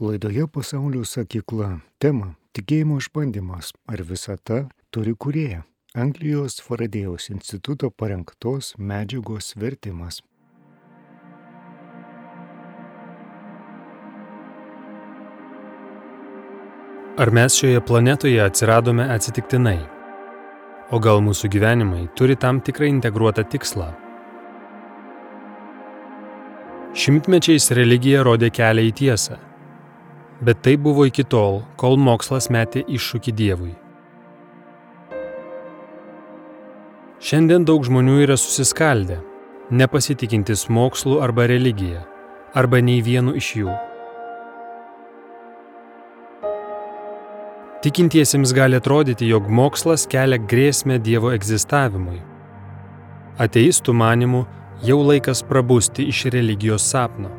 Laidoje pasaulio sakykla. Tema - tikėjimo išbandymas. Ar visata turi kurėją? Anglijos Faradėjaus instituto parengtos medžiagos vertimas. Ar mes šioje planetoje atsiradome atsitiktinai? O gal mūsų gyvenimai turi tam tikrą integruotą tikslą? Šimtmečiais religija rodė kelią į tiesą. Bet tai buvo iki tol, kol mokslas metė iššūkį Dievui. Šiandien daug žmonių yra susiskaldę, nepasitikintis mokslu arba religija, arba nei vienu iš jų. Tikintiesiems gali atrodyti, jog mokslas kelia grėsmę Dievo egzistavimui. Ateistų manimų jau laikas prabusti iš religijos sapno.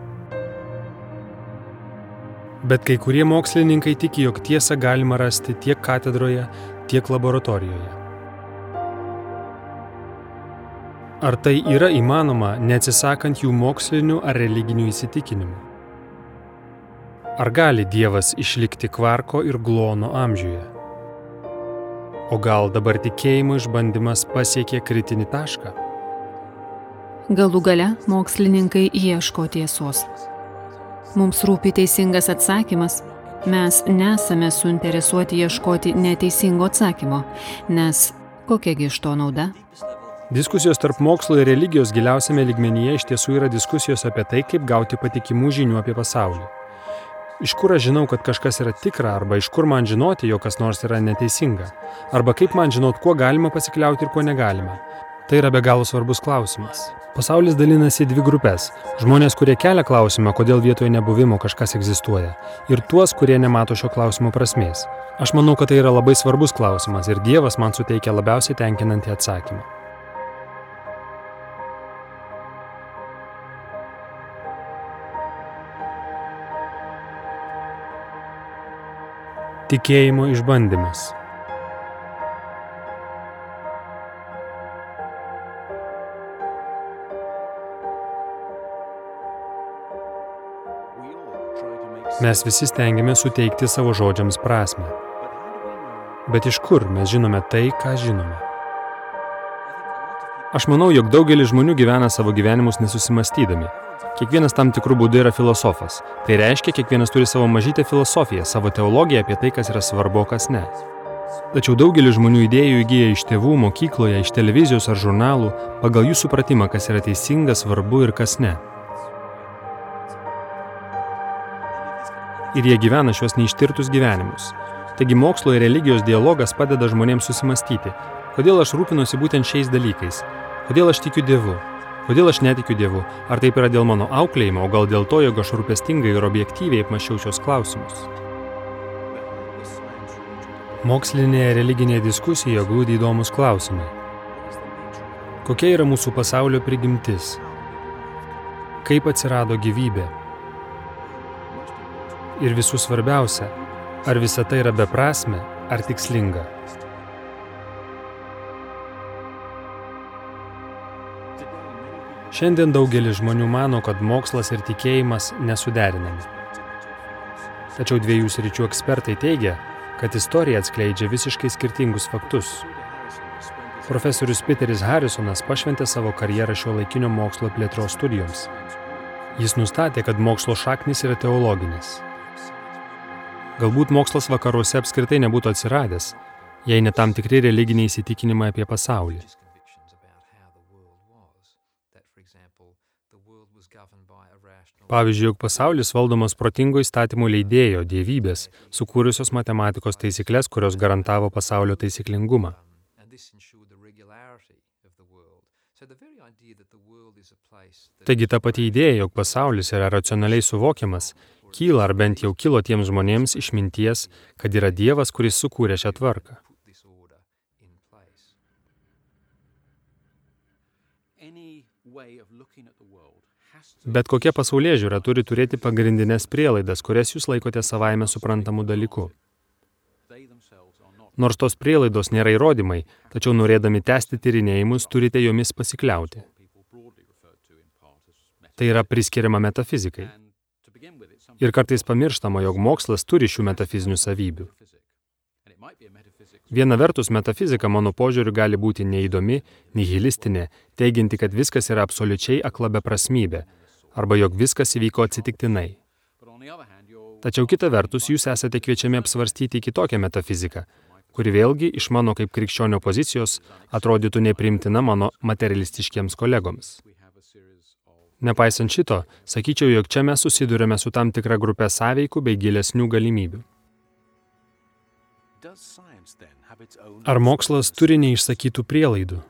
Bet kai kurie mokslininkai tiki, jog tiesą galima rasti tiek katedroje, tiek laboratorijoje. Ar tai yra įmanoma, neatsisakant jų mokslinių ar religinių įsitikinimų? Ar gali Dievas išlikti kvarko ir glono amžiuje? O gal dabar tikėjimo išbandymas pasiekė kritinį tašką? Galų gale mokslininkai ieško tiesos. Mums rūpi teisingas atsakymas. Mes nesame suinteresuoti ieškoti neteisingo atsakymo, nes kokiagi iš to nauda? Diskusijos tarp mokslo ir religijos giliausiame ligmenyje iš tiesų yra diskusijos apie tai, kaip gauti patikimų žinių apie pasaulį. Iš kur aš žinau, kad kažkas yra tikra, arba iš kur man žinoti, jog kas nors yra neteisinga, arba kaip man žinot, kuo galima pasikliauti ir kuo negalima. Tai yra be galo svarbus klausimas. Pasaulis dalinasi į dvi grupės. Žmonės, kurie kelia klausimą, kodėl vietoje nebuvimo kažkas egzistuoja. Ir tuos, kurie nemato šio klausimo prasmės. Aš manau, kad tai yra labai svarbus klausimas ir Dievas man suteikia labiausiai tenkinantį atsakymą. Tikėjimo išbandymas. Mes visi stengiamės suteikti savo žodžiams prasme. Bet iš kur mes žinome tai, ką žinome? Aš manau, jog daugelis žmonių gyvena savo gyvenimus nesusimastydami. Kiekvienas tam tikrų būdų yra filosofas. Tai reiškia, kiekvienas turi savo mažytę filosofiją, savo teologiją apie tai, kas yra svarbu, kas ne. Tačiau daugelis žmonių idėjų įgyja iš tėvų, mokykloje, iš televizijos ar žurnalų, pagal jų supratimą, kas yra teisinga, svarbu ir kas ne. Ir jie gyvena šios neištirtus gyvenimus. Taigi mokslo ir religijos dialogas padeda žmonėms susimastyti, kodėl aš rūpinuosi būtent šiais dalykais, kodėl aš tikiu Dievu, kodėl aš netikiu Dievu, ar taip yra dėl mano auklėjimo, o gal dėl to, jog aš rūpestingai ir objektyviai apmašiau šios klausimus. Mokslinėje religinėje diskusijoje glūdi įdomus klausimai. Kokia yra mūsų pasaulio prigimtis? Kaip atsirado gyvybė? Ir visų svarbiausia, ar visa tai yra beprasme ar tikslinga. Šiandien daugelis žmonių mano, kad mokslas ir tikėjimas nesuderinami. Tačiau dviejų sričių ekspertai teigia, kad istorija atskleidžia visiškai skirtingus faktus. Profesorius Peteris Harrisonas pašventė savo karjerą šio laikinio mokslo plėtros studijoms. Jis nustatė, kad mokslo šaknis yra teologinis. Galbūt mokslas vakaruose apskritai nebūtų atsiradęs, jei ne tam tikri religiniai įsitikinimai apie pasaulį. Pavyzdžiui, jog pasaulis valdomas protingo įstatymų leidėjo dievybės, sukūrusios matematikos taisyklės, kurios garantavo pasaulio taisyklingumą. Taigi ta pati idėja, jog pasaulis yra racionaliai suvokiamas, kyla ar bent jau kilo tiems žmonėms išminties, kad yra Dievas, kuris sukūrė šią tvarką. Bet kokia pasaulyje žiūra turi turėti pagrindinės prielaidas, kurias jūs laikote savaime suprantamų dalykų. Nors tos prielaidos nėra įrodymai, tačiau norėdami tęsti tyrinėjimus, turite jomis pasikliauti. Tai yra priskiriama metafizikai. Ir kartais pamirštama, jog mokslas turi šių metafizinių savybių. Viena vertus, metafizika mano požiūriu gali būti neįdomi, nihilistinė, teiginti, kad viskas yra absoliučiai akla beprasmybė, arba jog viskas įvyko atsitiktinai. Tačiau kita vertus, jūs esate kviečiami apsvarstyti kitokią metafiziką, kuri vėlgi iš mano kaip krikščionio pozicijos atrodytų neprimtina mano materialistiškiems kolegoms. Nepaisant šito, sakyčiau, jog čia mes susidurėme su tam tikra grupė sąveikų bei gilesnių galimybių. Ar mokslas turi neišsakytų prielaidų?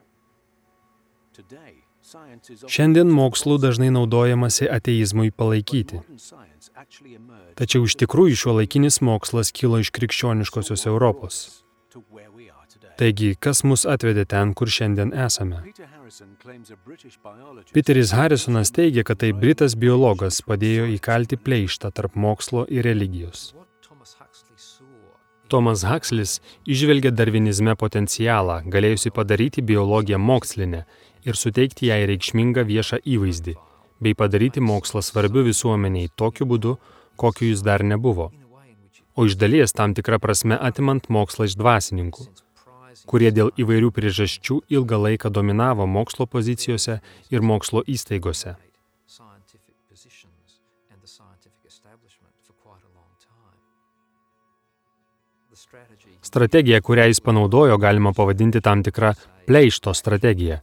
Šiandien mokslu dažnai naudojamasi ateizmui palaikyti. Tačiau iš tikrųjų šio laikinis mokslas kilo iš krikščioniškosios Europos. Taigi, kas mus atvedė ten, kur šiandien esame? Peteris Harrisonas teigia, kad tai britas biologas padėjo įkalti pleištą tarp mokslo ir religijos. Tomas Hakslis išvelgia darvinizme potencialą, galėjusi padaryti biologiją mokslinę ir suteikti jai reikšmingą viešą įvaizdį, bei padaryti mokslą svarbiu visuomeniai tokiu būdu, kokiu jis dar nebuvo, o iš dalies tam tikrą prasme atimant mokslą iš dvasininkų kurie dėl įvairių priežasčių ilgą laiką dominavo mokslo pozicijose ir mokslo įstaigose. Strategija, kurią jis panaudojo, galima pavadinti tam tikrą pleišto strategiją.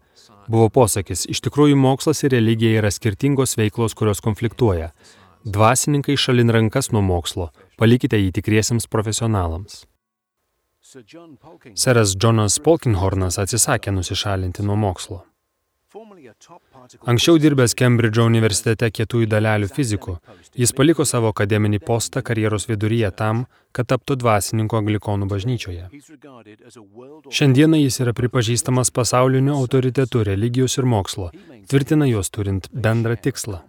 Buvo posakis, iš tikrųjų mokslas ir religija yra skirtingos veiklos, kurios konfliktuoja. Dvasininkai šalin rankas nuo mokslo, palikite jį tikriesiams profesionalams. Seras Džonas Polkinghornas atsisakė nusišalinti nuo mokslo. Anksčiau dirbęs Kembridžo universitete kietųjų dalelių fiziku, jis paliko savo akademinį postą karjeros viduryje tam, kad taptų dvasininku anglikonų bažnyčioje. Šiandieną jis yra pripažįstamas pasauliniu autoritetu religijos ir mokslo, tvirtina juos turint bendrą tikslą.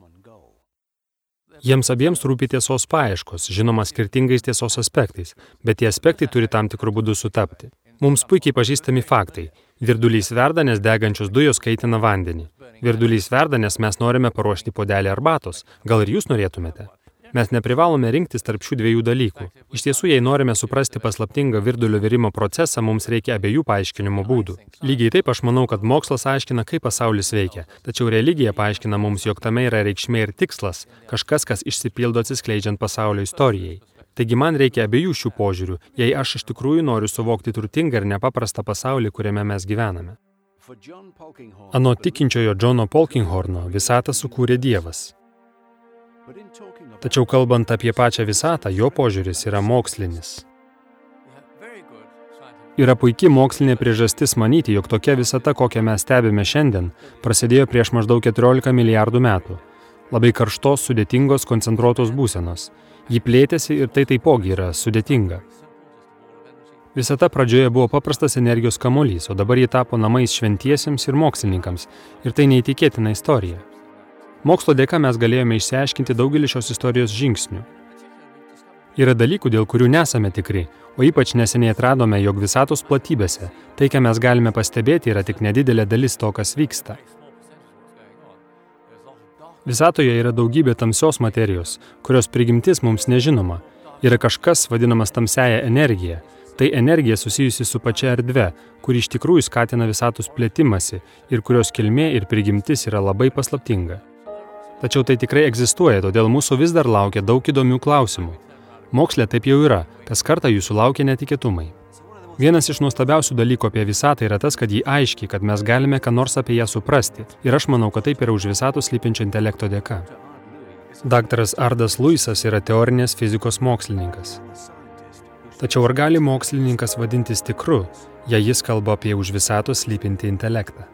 Jiems abiems rūpi tiesos paieškos, žinoma skirtingais tiesos aspektais, bet tie aspektai turi tam tikrų būdų sutapti. Mums puikiai pažįstami faktai. Virdulys verda, nes degančios dujos kaitina vandenį. Virdulys verda, nes mes norime paruošti podelį arbatos. Gal ir jūs norėtumėte? Mes neprivalome rinktis tarp šių dviejų dalykų. Iš tiesų, jei norime suprasti paslaptingą virdulio virimo procesą, mums reikia abiejų paaiškinimo būdų. Lygiai taip aš manau, kad mokslas aiškina, kaip pasaulis veikia, tačiau religija paaiškina mums, jog tame yra reikšmė ir tikslas, kažkas, kas išsipildo atsiskleidžiant pasaulio istorijai. Taigi man reikia abiejų šių požiūrių, jei aš iš tikrųjų noriu suvokti turtingą ir nepaprastą pasaulį, kuriame mes gyvename. Anot tikinčiojo Džono Polkinghorno visatą sukūrė Dievas. Tačiau kalbant apie pačią visatą, jo požiūris yra mokslinis. Yra puikiai mokslinė priežastis manyti, jog tokia visata, kokią mes stebime šiandien, prasidėjo prieš maždaug 14 milijardų metų. Labai karštos, sudėtingos, koncentruotos būsenos. Ji plėtėsi ir tai taipogi yra sudėtinga. Visata pradžioje buvo paprastas energijos kamolys, o dabar ji tapo namais šventiesiems ir mokslininkams. Ir tai neįtikėtina istorija. Mokslo dėka mes galėjome išsiaiškinti daugelį šios istorijos žingsnių. Yra dalykų, dėl kurių nesame tikri, o ypač neseniai atradome, jog visatos platybėse tai, ką mes galime pastebėti, yra tik nedidelė dalis to, kas vyksta. Visatoje yra daugybė tamsios materijos, kurios prigimtis mums nežinoma. Yra kažkas vadinamas tamsiaja energija. Tai energija susijusi su pačia erdve, kuri iš tikrųjų skatina visatos plėtimasi ir kurios kilmė ir prigimtis yra labai paslaptinga. Tačiau tai tikrai egzistuoja, todėl mūsų vis dar laukia daug įdomių klausimų. Mokslė taip jau yra, kas kartą jūsų laukia netikėtumai. Vienas iš nuostabiausių dalykų apie visatą yra tas, kad jį aiškiai, kad mes galime ką nors apie ją suprasti. Ir aš manau, kad taip yra už visatos slypinčio intelekto dėka. Daktaras Ardas Luisas yra teorinės fizikos mokslininkas. Tačiau ar gali mokslininkas vadintis tikru, jei jis kalba apie už visatos slypinti intelektą?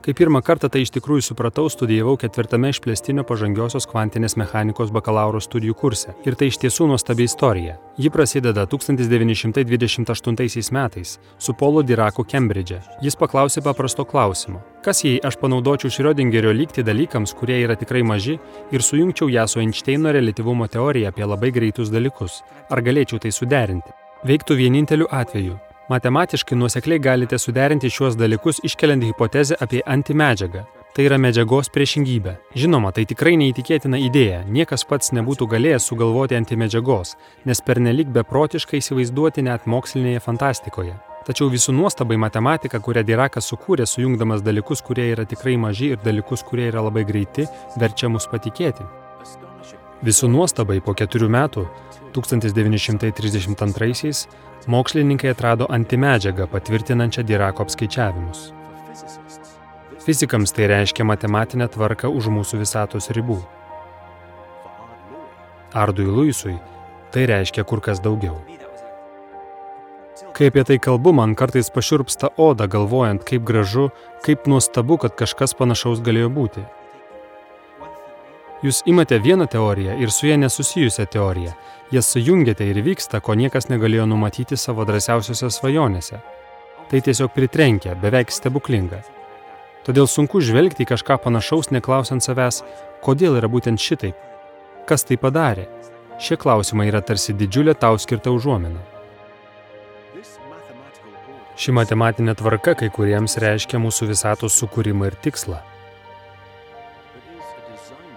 Kai pirmą kartą tai iš tikrųjų supratau, studijavau ketvirtame išplėstinio pažangiosios kvantinės mechanikos bakalauro studijų kurse. Ir tai iš tiesų nuostabi istorija. Ji prasideda 1928 metais su Polo Diraku Kembridže. Jis paklausė paprasto klausimo. Kas jei aš panaudočiau Šriodingerio lygti dalykams, kurie yra tikrai maži, ir sujungčiau ją su Einšteino relativumo teorija apie labai greitus dalykus? Ar galėčiau tai suderinti? Veiktų vieninteliu atveju Matematiškai nuosekliai galite suderinti šiuos dalykus iškeliant hipotezę apie antimedžiagą. Tai yra medžiagos priešingybė. Žinoma, tai tikrai neįtikėtina idėja. Niekas pats nebūtų galėjęs sugalvoti antimedžiagos, nes pernelik beprotiškai įsivaizduoti net mokslinėje fantastikoje. Tačiau visų nuostabai matematika, kurią Dirakas sukūrė, sujungdamas dalykus, kurie yra tikrai maži ir dalykus, kurie yra labai greiti, verčia mus patikėti. Visų nuostabai po keturių metų, 1932-aisiais, mokslininkai atrado antimedžiagą patvirtinančią Dirako apskaičiavimus. Fizikams tai reiškia matematinę tvarką už mūsų visatos ribų. Ardui Luisui tai reiškia kur kas daugiau. Kai apie tai kalbu, man kartais pašiurpsta oda galvojant, kaip gražu, kaip nuostabu, kad kažkas panašaus galėjo būti. Jūs imate vieną teoriją ir su ją nesusijusią teoriją, jas sujungiate ir vyksta, ko niekas negalėjo numatyti savo drąsiausiose svajonėse. Tai tiesiog pritrenkia, beveik stebuklinga. Todėl sunku žvelgti į kažką panašaus, neklausiant savęs, kodėl yra būtent šitaip, kas tai padarė. Šie klausimai yra tarsi didžiulė tau skirta užuomina. Ši matematinė tvarka kai kuriems reiškia mūsų visatos sukūrimą ir tikslą.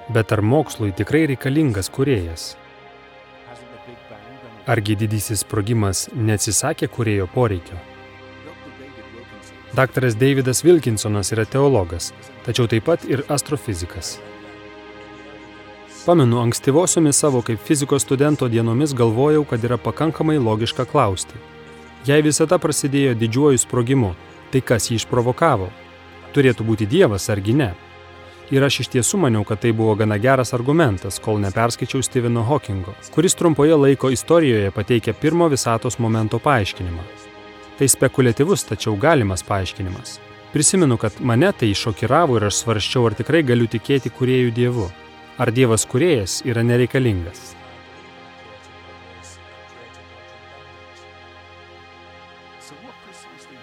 Bet ar mokslui tikrai reikalingas kuriejas? Argi didysis sprogimas neatsisakė kurėjo poreikio? Daktaras Davidas Wilkinsonas yra teologas, tačiau taip pat ir astrofizikas. Pamenu, ankstyvosiomis savo kaip fizikos studento dienomis galvojau, kad yra pakankamai logiška klausti. Jei visata prasidėjo didžiuoju sprogimu, tai kas jį išprovokavo? Turėtų būti Dievas argi ne? Ir aš iš tiesų maniau, kad tai buvo gana geras argumentas, kol neperskaičiau Steveno Hawkingo, kuris trumpoje laiko istorijoje pateikia pirmo visatos momento paaiškinimą. Tai spekuliatyvus, tačiau galimas paaiškinimas. Prisimenu, kad mane tai šokiravo ir aš svarščiau, ar tikrai galiu tikėti kuriejų dievu. Ar dievas kuriejas yra nereikalingas.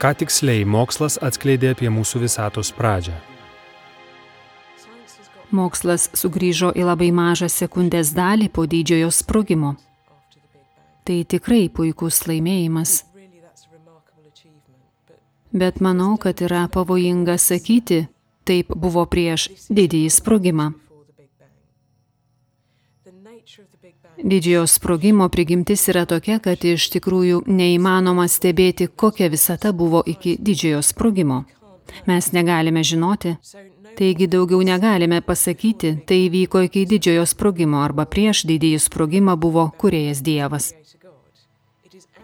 Ką tiksliai mokslas atskleidė apie mūsų visatos pradžią? Mokslas sugrįžo į labai mažą sekundės dalį po didžiojo sprogimo. Tai tikrai puikus laimėjimas bet manau, kad yra pavojinga sakyti, taip buvo prieš didįjį sprogimą. Didžiojo sprogimo prigimtis yra tokia, kad iš tikrųjų neįmanoma stebėti, kokia visata buvo iki didžiojo sprogimo. Mes negalime žinoti, taigi daugiau negalime pasakyti, tai įvyko iki didžiojo sprogimo arba prieš didįjį sprogimą buvo kuriejas Dievas.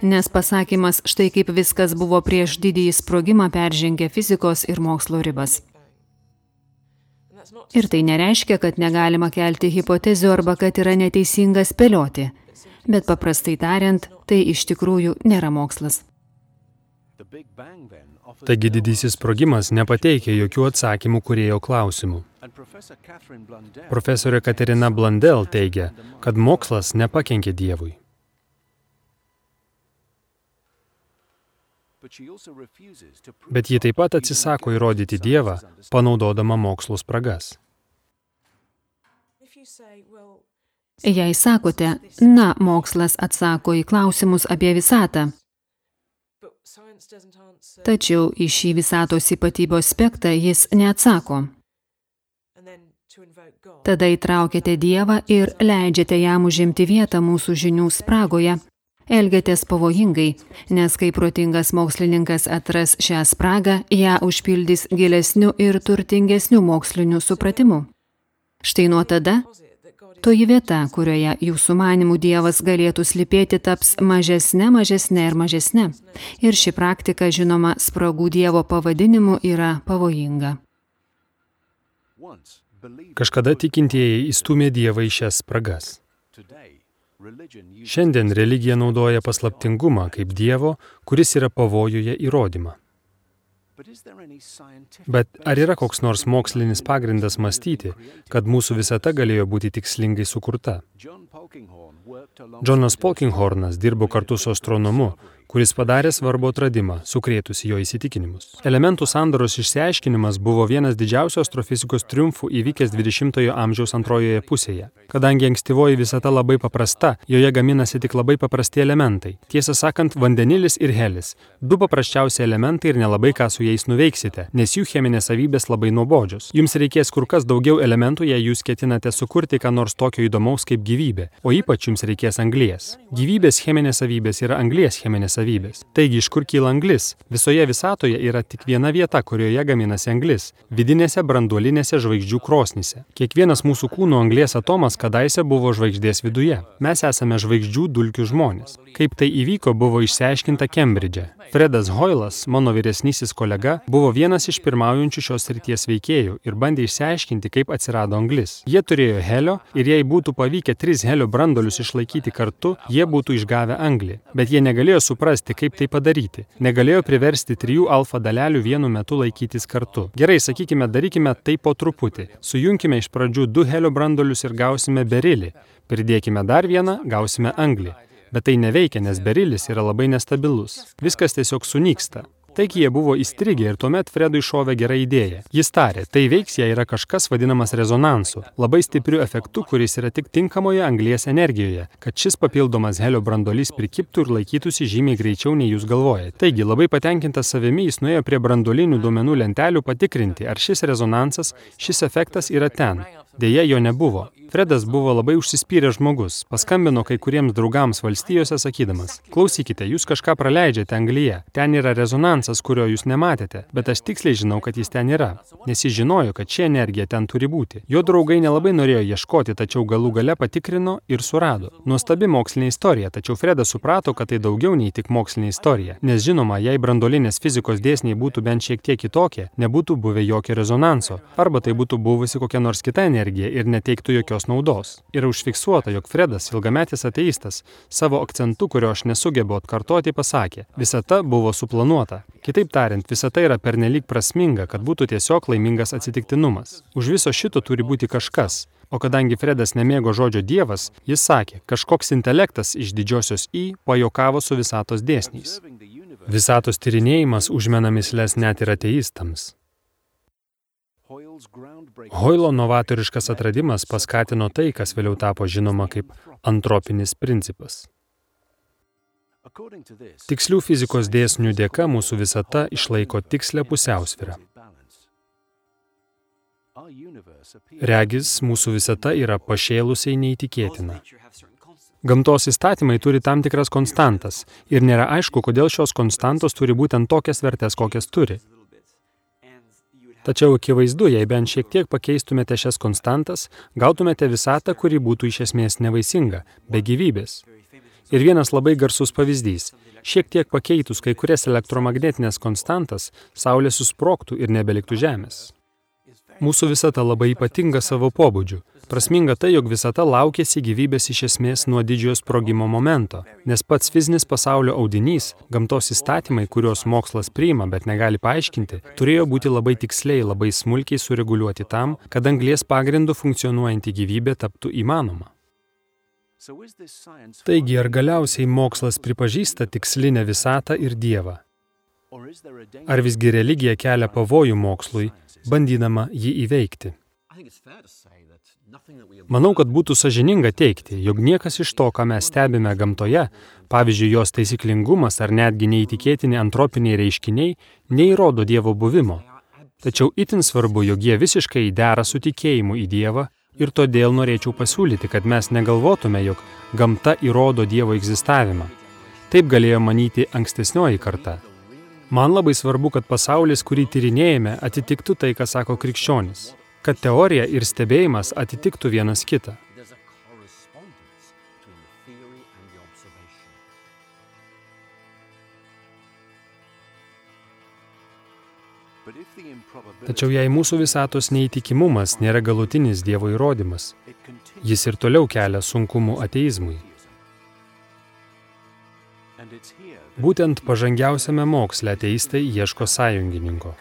Nes pasakymas štai kaip viskas buvo prieš didįjį sprogimą peržengė fizikos ir mokslo ribas. Ir tai nereiškia, kad negalima kelti hipotezių arba kad yra neteisinga spėlioti. Bet paprastai tariant, tai iš tikrųjų nėra mokslas. Taigi didysis sprogimas nepateikė jokių atsakymų kurėjo klausimų. Profesorė Katerina Blandel teigia, kad mokslas nepakenkė Dievui. Bet ji taip pat atsisako įrodyti Dievą, panaudodama mokslo spragas. Jei sakote, na, mokslas atsako į klausimus apie visatą, tačiau į šį visatos ypatybių aspektą jis neatsako. Tada įtraukėte Dievą ir leidžiate jam užimti vietą mūsų žinių spragoje, Elgiatės pavojingai, nes kai protingas mokslininkas atras šią spragą, ją užpildys gilesniu ir turtingesniu moksliniu supratimu. Štai nuo tada toji vieta, kurioje jūsų manimų Dievas galėtų slipėti, taps mažesnė, mažesnė ir mažesnė. Ir ši praktika, žinoma, spragų Dievo pavadinimu yra pavojinga. Kažkada tikintieji įstumė Dievą į šias spragas. Šiandien religija naudoja paslaptingumą kaip Dievo, kuris yra pavojuje įrodymą. Bet ar yra koks nors mokslinis pagrindas mąstyti, kad mūsų visata galėjo būti tikslingai sukurta? Džonas Polkinghornas dirbo kartu su astronomu, kuris padarė svarbų atradimą, sukrėtusi jo įsitikinimus. Elementų sandaros išsiaiškinimas buvo vienas didžiausių astrofizikos triumfų įvykęs 20-ojo amžiaus antrojoje pusėje. Kadangi ankstyvoji visata labai paprasta, joje gaminasi tik labai paprasti elementai. Tiesą sakant, vandenilis ir helis - du paprasčiausi elementai ir nelabai ką su jais nuveiksite, nes jų cheminės savybės labai nuobodžios. Jums reikės kur kas daugiau elementų, jei jūs ketinate sukurti ką nors tokio įdomaus kaip gyvybė, o ypač jums reikės anglies. Gyvybės cheminės savybės yra anglies cheminės savybės. Taigi iš kur kyla anglis? Visoje visatoje yra tik viena vieta, kurioje gaminasi anglis - vidinėse branduolinėse žvaigždžių krosnyse. Kiekvienas mūsų kūno anglies atomas kadaise buvo žvaigždės viduje. Mes esame žvaigždžių dulkių žmonės. Kaip tai įvyko, buvo išsiaiškinta Kembridže. Fredas Hoilas, mano vyresnysis kolega, buvo vienas iš pirmaujančių šios ryties veikėjų ir bandė išsiaiškinti, kaip atsirado anglis. Jie turėjo helio ir jei būtų pavykę tris helio brandolius išlaikyti kartu, jie būtų išgavę anglį. Bet jie negalėjo suprasti, kaip tai padaryti. Negalėjo priversti trijų alfa dalelių vienu metu laikytis kartu. Gerai, sakykime, darykime tai po truputį. Sujunkime iš pradžių du helio brandolius ir gausime berilį. Pridėkime dar vieną, gausime anglį. Bet tai neveikia, nes berilis yra labai nestabilus. Viskas tiesiog sunyksta. Taigi jie buvo įstrigę ir tuomet Fredui šovė gera idėja. Jis tarė, tai veiks, jei yra kažkas vadinamas rezonansu, labai stipriu efektu, kuris yra tik tinkamoje anglies energijoje, kad šis papildomas helio brandolys prikiptų ir laikytųsi žymiai greičiau nei jūs galvojate. Taigi, labai patenkintas savimi jis nuėjo prie brandolinių duomenų lentelių patikrinti, ar šis rezonansas, šis efektas yra ten. Deja, jo nebuvo. Fredas buvo labai užsispyręs žmogus. Paskambino kai kuriems draugams valstijose sakydamas, klausykite, jūs kažką praleidžiate Anglyje. Ten yra rezonansas, kurio jūs nematėte, bet aš tiksliai žinau, kad jis ten yra. Nes jis žinojo, kad ši energija ten turi būti. Jo draugai nelabai norėjo ieškoti, tačiau galų gale patikrino ir surado. Nuostabi mokslinė istorija, tačiau Fredas suprato, kad tai daugiau nei tik mokslinė istorija. Nes žinoma, jei brandolinės fizikos dėsniai būtų bent šiek tiek kitokie, nebūtų buvę jokio rezonanso. Arba tai būtų buvusi kokia nors kita energija ir neteiktų jokios naudos. Yra užfiksuota, jog Fredas, ilgametis ateistas, savo akcentu, kurio aš nesugebu atkartoti, pasakė, visata buvo suplanuota. Kitaip tariant, visata yra pernelyg prasminga, kad būtų tiesiog laimingas atsitiktinumas. Už viso šito turi būti kažkas. O kadangi Fredas nemėgo žodžio Dievas, jis sakė, kažkoks intelektas iš didžiosios į pajokavo su visatos dėsniais. Visatos tyrinėjimas užmena mislės net ir ateistams. Hoilo novatoriškas atradimas paskatino tai, kas vėliau tapo žinoma kaip antropinis principas. Tikslių fizikos dėsnių dėka mūsų visata išlaiko tikslę pusiausvyrą. Regis, mūsų visata yra pašėlusiai neįtikėtina. Gamtos įstatymai turi tam tikras konstantas ir nėra aišku, kodėl šios konstantos turi būtent tokias vertes, kokias turi. Tačiau akivaizdu, jei bent šiek tiek pakeistumėte šias konstantas, gautumėte visatą, kuri būtų iš esmės nevaisinga, be gyvybės. Ir vienas labai garsus pavyzdys. Šiek tiek pakeitus kai kurias elektromagnetinės konstantas, Saulė susproktų ir nebeliktų Žemės. Mūsų visata labai ypatinga savo pobūdžiu. Prasminga tai, jog visata laukėsi gyvybės iš esmės nuo didžiojo sprogimo momento, nes pats fizinis pasaulio audinys, gamtos įstatymai, kuriuos mokslas priima, bet negali paaiškinti, turėjo būti labai tiksliai, labai smulkiai sureguliuoti tam, kad anglės pagrindų funkcionuojanti gyvybė taptų įmanoma. Taigi, ar galiausiai mokslas pripažįsta tikslinę visatą ir Dievą? Ar visgi religija kelia pavojų mokslui, bandydama jį įveikti? Manau, kad būtų sažininga teikti, jog niekas iš to, ką mes stebime gamtoje, pavyzdžiui, jos taisyklingumas ar netgi neįtikėtini antropiniai reiškiniai, neįrodo Dievo buvimo. Tačiau itin svarbu, jog jie visiškai dera su tikėjimu į Dievą ir todėl norėčiau pasiūlyti, kad mes negalvotume, jog gamta įrodo Dievo egzistavimą. Taip galėjo manyti ankstesnioji karta. Man labai svarbu, kad pasaulis, kurį tyrinėjame, atitiktų tai, ką sako krikščionis kad teorija ir stebėjimas atitiktų vienas kitą. Tačiau jei mūsų visatos neįtikimumas nėra galutinis Dievo įrodymas, jis ir toliau kelia sunkumų ateizmui. Būtent pažangiausiame moksle ateistai ieško sąjungininko.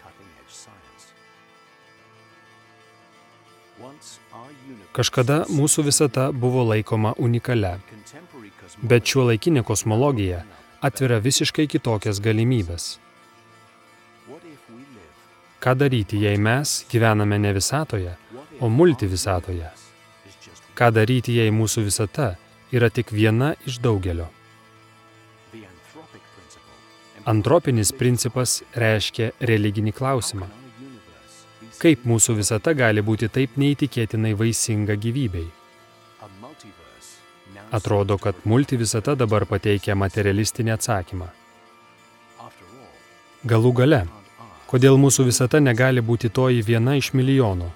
Kažkada mūsų visata buvo laikoma unikalia, bet šiuo laikinė kosmologija atveria visiškai kitokias galimybės. Ką daryti, jei mes gyvename ne visatoje, o multivisatoje? Ką daryti, jei mūsų visata yra tik viena iš daugelio? Antropinis principas reiškia religinį klausimą. Kaip mūsų visata gali būti taip neįtikėtinai vaisinga gyvybei? Atrodo, kad multivisata dabar pateikia materialistinį atsakymą. Galų gale, kodėl mūsų visata negali būti toji viena iš milijono,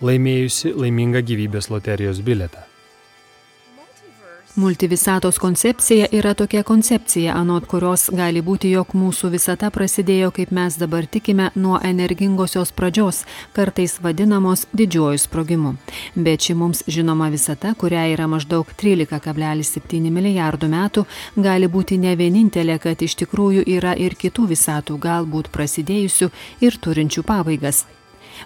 laimėjusi laimingą gyvybės loterijos biletą? Multivisatos koncepcija yra tokia koncepcija, anot kurios gali būti, jog mūsų visata prasidėjo, kaip mes dabar tikime, nuo energingosios pradžios, kartais vadinamos didžiuoju sprogimu. Bet ši mums žinoma visata, kuria yra maždaug 13,7 milijardų metų, gali būti ne vienintelė, kad iš tikrųjų yra ir kitų visatų, galbūt prasidėjusių ir turinčių pabaigas.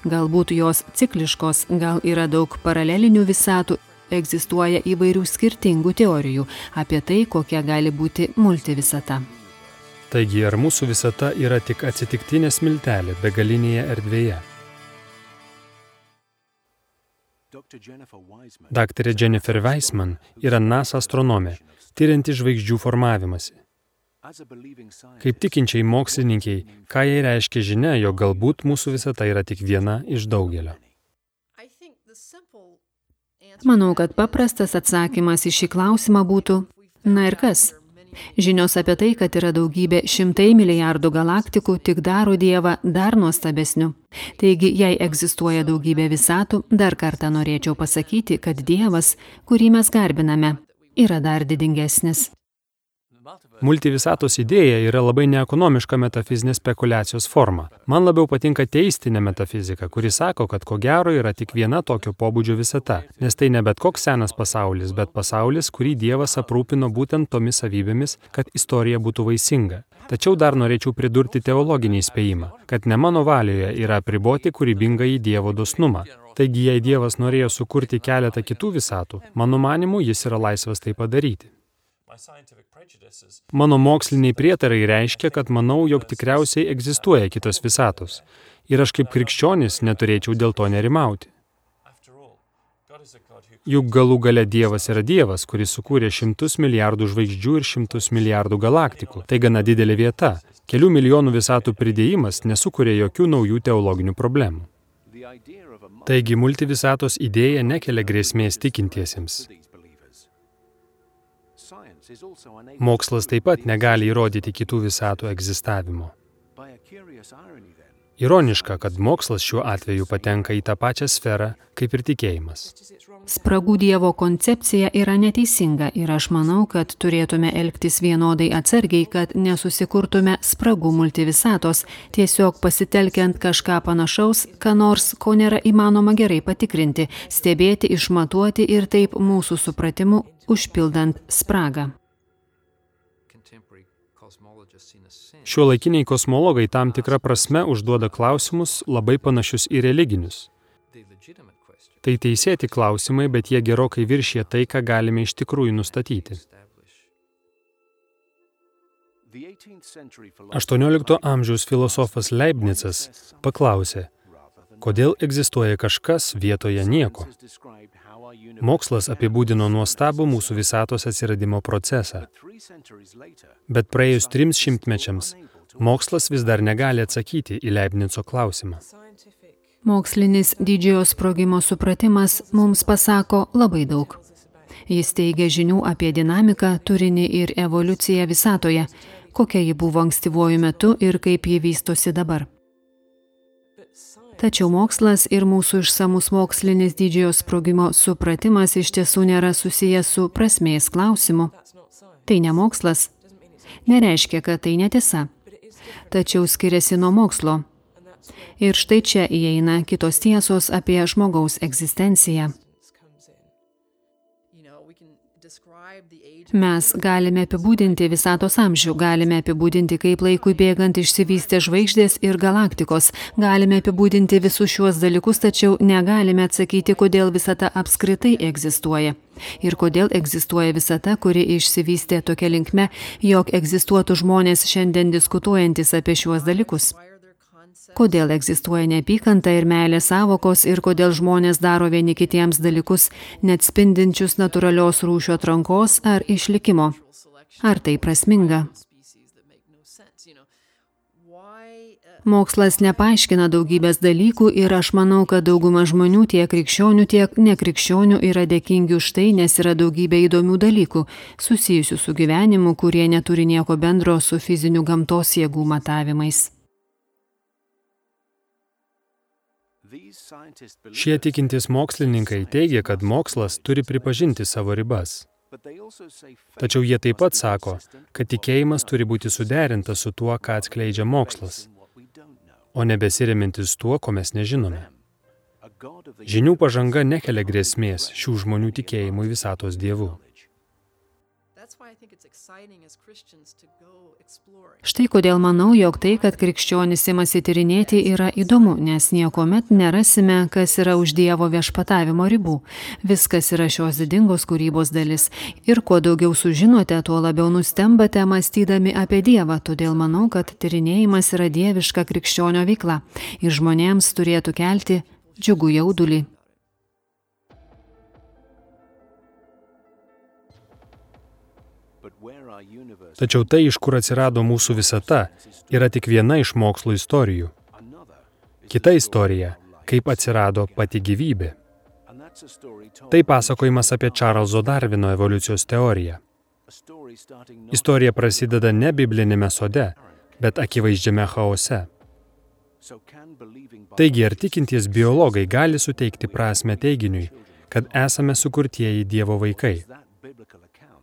Galbūt jos cikliškos, gal yra daug paralelinių visatų egzistuoja įvairių skirtingų teorijų apie tai, kokia gali būti multivisata. Taigi, ar mūsų visata yra tik atsitiktinė smiltelė begalinėje erdvėje? Dr. Jennifer Weisman yra NASA astronomė, tyrianti žvaigždžių formavimąsi. Kaip tikinčiai mokslininkiai, ką jai reiškia žinia, jog galbūt mūsų visata yra tik viena iš daugelio. Manau, kad paprastas atsakymas į šį klausimą būtų, na ir kas? Žinios apie tai, kad yra daugybė šimtai milijardų galaktikų, tik daro Dievą dar nuostabesniu. Taigi, jei egzistuoja daugybė visatų, dar kartą norėčiau pasakyti, kad Dievas, kurį mes garbiname, yra dar didingesnis. Multivisatos idėja yra labai neekonomiška metafizinė spekulacijos forma. Man labiau patinka teistinė metafizika, kuri sako, kad ko gero yra tik viena tokio pobūdžio visata, nes tai ne bet koks senas pasaulis, bet pasaulis, kurį Dievas aprūpino būtent tomis savybėmis, kad istorija būtų vaisinga. Tačiau dar norėčiau pridurti teologinį įspėjimą, kad ne mano valioje yra apriboti kūrybingą į Dievo dosnumą. Taigi, jei Dievas norėjo sukurti keletą kitų visatų, mano manimu, jis yra laisvas tai padaryti. Mano moksliniai prietarai reiškia, kad manau, jog tikriausiai egzistuoja kitos visatos. Ir aš kaip krikščionis neturėčiau dėl to nerimauti. Juk galų gale Dievas yra Dievas, kuris sukūrė šimtus milijardų žvaigždžių ir šimtus milijardų galaktikų. Tai gana didelė vieta. Kelių milijonų visatų pridėjimas nesukuria jokių naujų teologinių problemų. Taigi multivisatos idėja nekelia grėsmės tikintiesiems. Mokslas taip pat negali įrodyti kitų visatų egzistavimo. Ironiška, kad mokslas šiuo atveju patenka į tą pačią sferą kaip ir tikėjimas. Spragų Dievo koncepcija yra neteisinga ir aš manau, kad turėtume elgtis vienodai atsargiai, kad nesusikurtume spragų multivisatos, tiesiog pasitelkiant kažką panašaus, ką nors, ko nėra įmanoma gerai patikrinti, stebėti, išmatuoti ir taip mūsų supratimu užpildant spragą. Šio laikiniai kosmologai tam tikrą prasme užduoda klausimus labai panašius į religinius. Tai teisėti klausimai, bet jie gerokai viršė tai, ką galime iš tikrųjų nustatyti. 18 amžiaus filosofas Leibnicas paklausė, kodėl egzistuoja kažkas vietoje nieko. Mokslas apibūdino nuostabų mūsų visatos atsiradimo procesą. Bet praėjus trims šimtmečiams, mokslas vis dar negali atsakyti į Leibnico klausimą. Mokslinis didžiojo sprogimo supratimas mums pasako labai daug. Jis teigia žinių apie dinamiką, turinį ir evoliuciją visatoje, kokia ji buvo ankstyvuoju metu ir kaip ji vystosi dabar. Tačiau mokslas ir mūsų išsamus mokslinis didžiojo sprogimo supratimas iš tiesų nėra susijęs su prasmės klausimu. Tai ne mokslas. Nereiškia, kad tai netiesa. Tačiau skiriasi nuo mokslo. Ir štai čia įeina kitos tiesos apie žmogaus egzistenciją. Mes galime apibūdinti visatos amžių, galime apibūdinti, kaip laikui bėgant išsivystė žvaigždės ir galaktikos, galime apibūdinti visus šiuos dalykus, tačiau negalime atsakyti, kodėl visata apskritai egzistuoja. Ir kodėl egzistuoja visata, kuri išsivystė tokia linkme, jog egzistuotų žmonės šiandien diskutuojantis apie šiuos dalykus kodėl egzistuoja neapykanta ir meilės savokos ir kodėl žmonės daro vieni kitiems dalykus, neatspindinčius natūralios rūšių atrankos ar išlikimo. Ar tai prasminga? Mokslas nepaaiškina daugybės dalykų ir aš manau, kad dauguma žmonių, tiek krikščionių, tiek nekrikščionių yra dėkingi už tai, nes yra daugybė įdomių dalykų susijusių su gyvenimu, kurie neturi nieko bendro su fiziniu gamtos jėgų matavimais. Šie tikintys mokslininkai teigia, kad mokslas turi pripažinti savo ribas. Tačiau jie taip pat sako, kad tikėjimas turi būti suderintas su tuo, ką atskleidžia mokslas, o nebesirimintis tuo, ko mes nežinome. Žinių pažanga nekelia grėsmės šių žmonių tikėjimui visatos dievu. Štai kodėl manau, jog tai, kad krikščionis imasi tyrinėti, yra įdomu, nes niekuomet nerasime, kas yra už Dievo viešpatavimo ribų. Viskas yra šios didingos kūrybos dalis. Ir kuo daugiau sužinote, tuo labiau nustembate mąstydami apie Dievą. Todėl manau, kad tyrinėjimas yra dieviška krikščionio veikla ir žmonėms turėtų kelti džiugų jaudulį. Tačiau tai, iš kur atsirado mūsų visata, yra tik viena iš mokslo istorijų. Kita istorija - kaip atsirado pati gyvybė. Tai pasakojimas apie Čarlzo Darvino evoliucijos teoriją. Istorija prasideda ne biblinėme sode, bet akivaizdžiame chaose. Taigi, ar tikinties biologai gali suteikti prasme teiginiui, kad esame sukurtieji Dievo vaikai?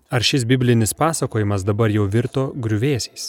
Ar šis biblinis pasakojimas dabar jau virto griuvėsiais?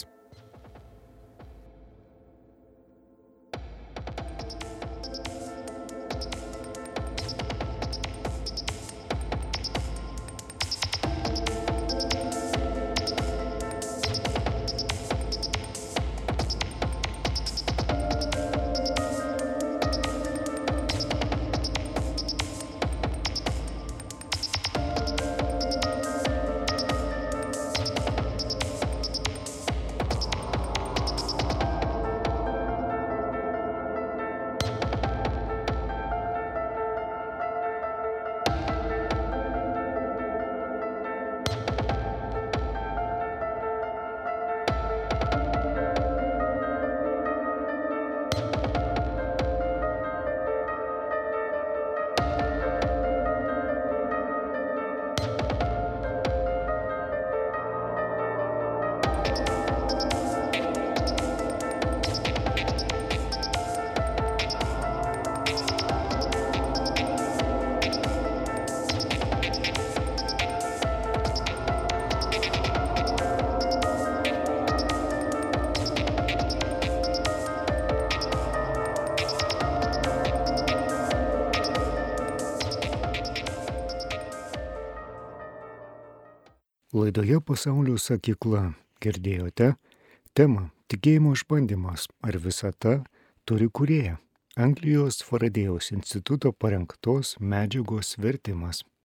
Laidoje pasaulio sakykla girdėjote temą Tikėjimo išbandymas ar visata turi kurėją. Anglijos Faradėjaus instituto parengtos medžiagos vertimas.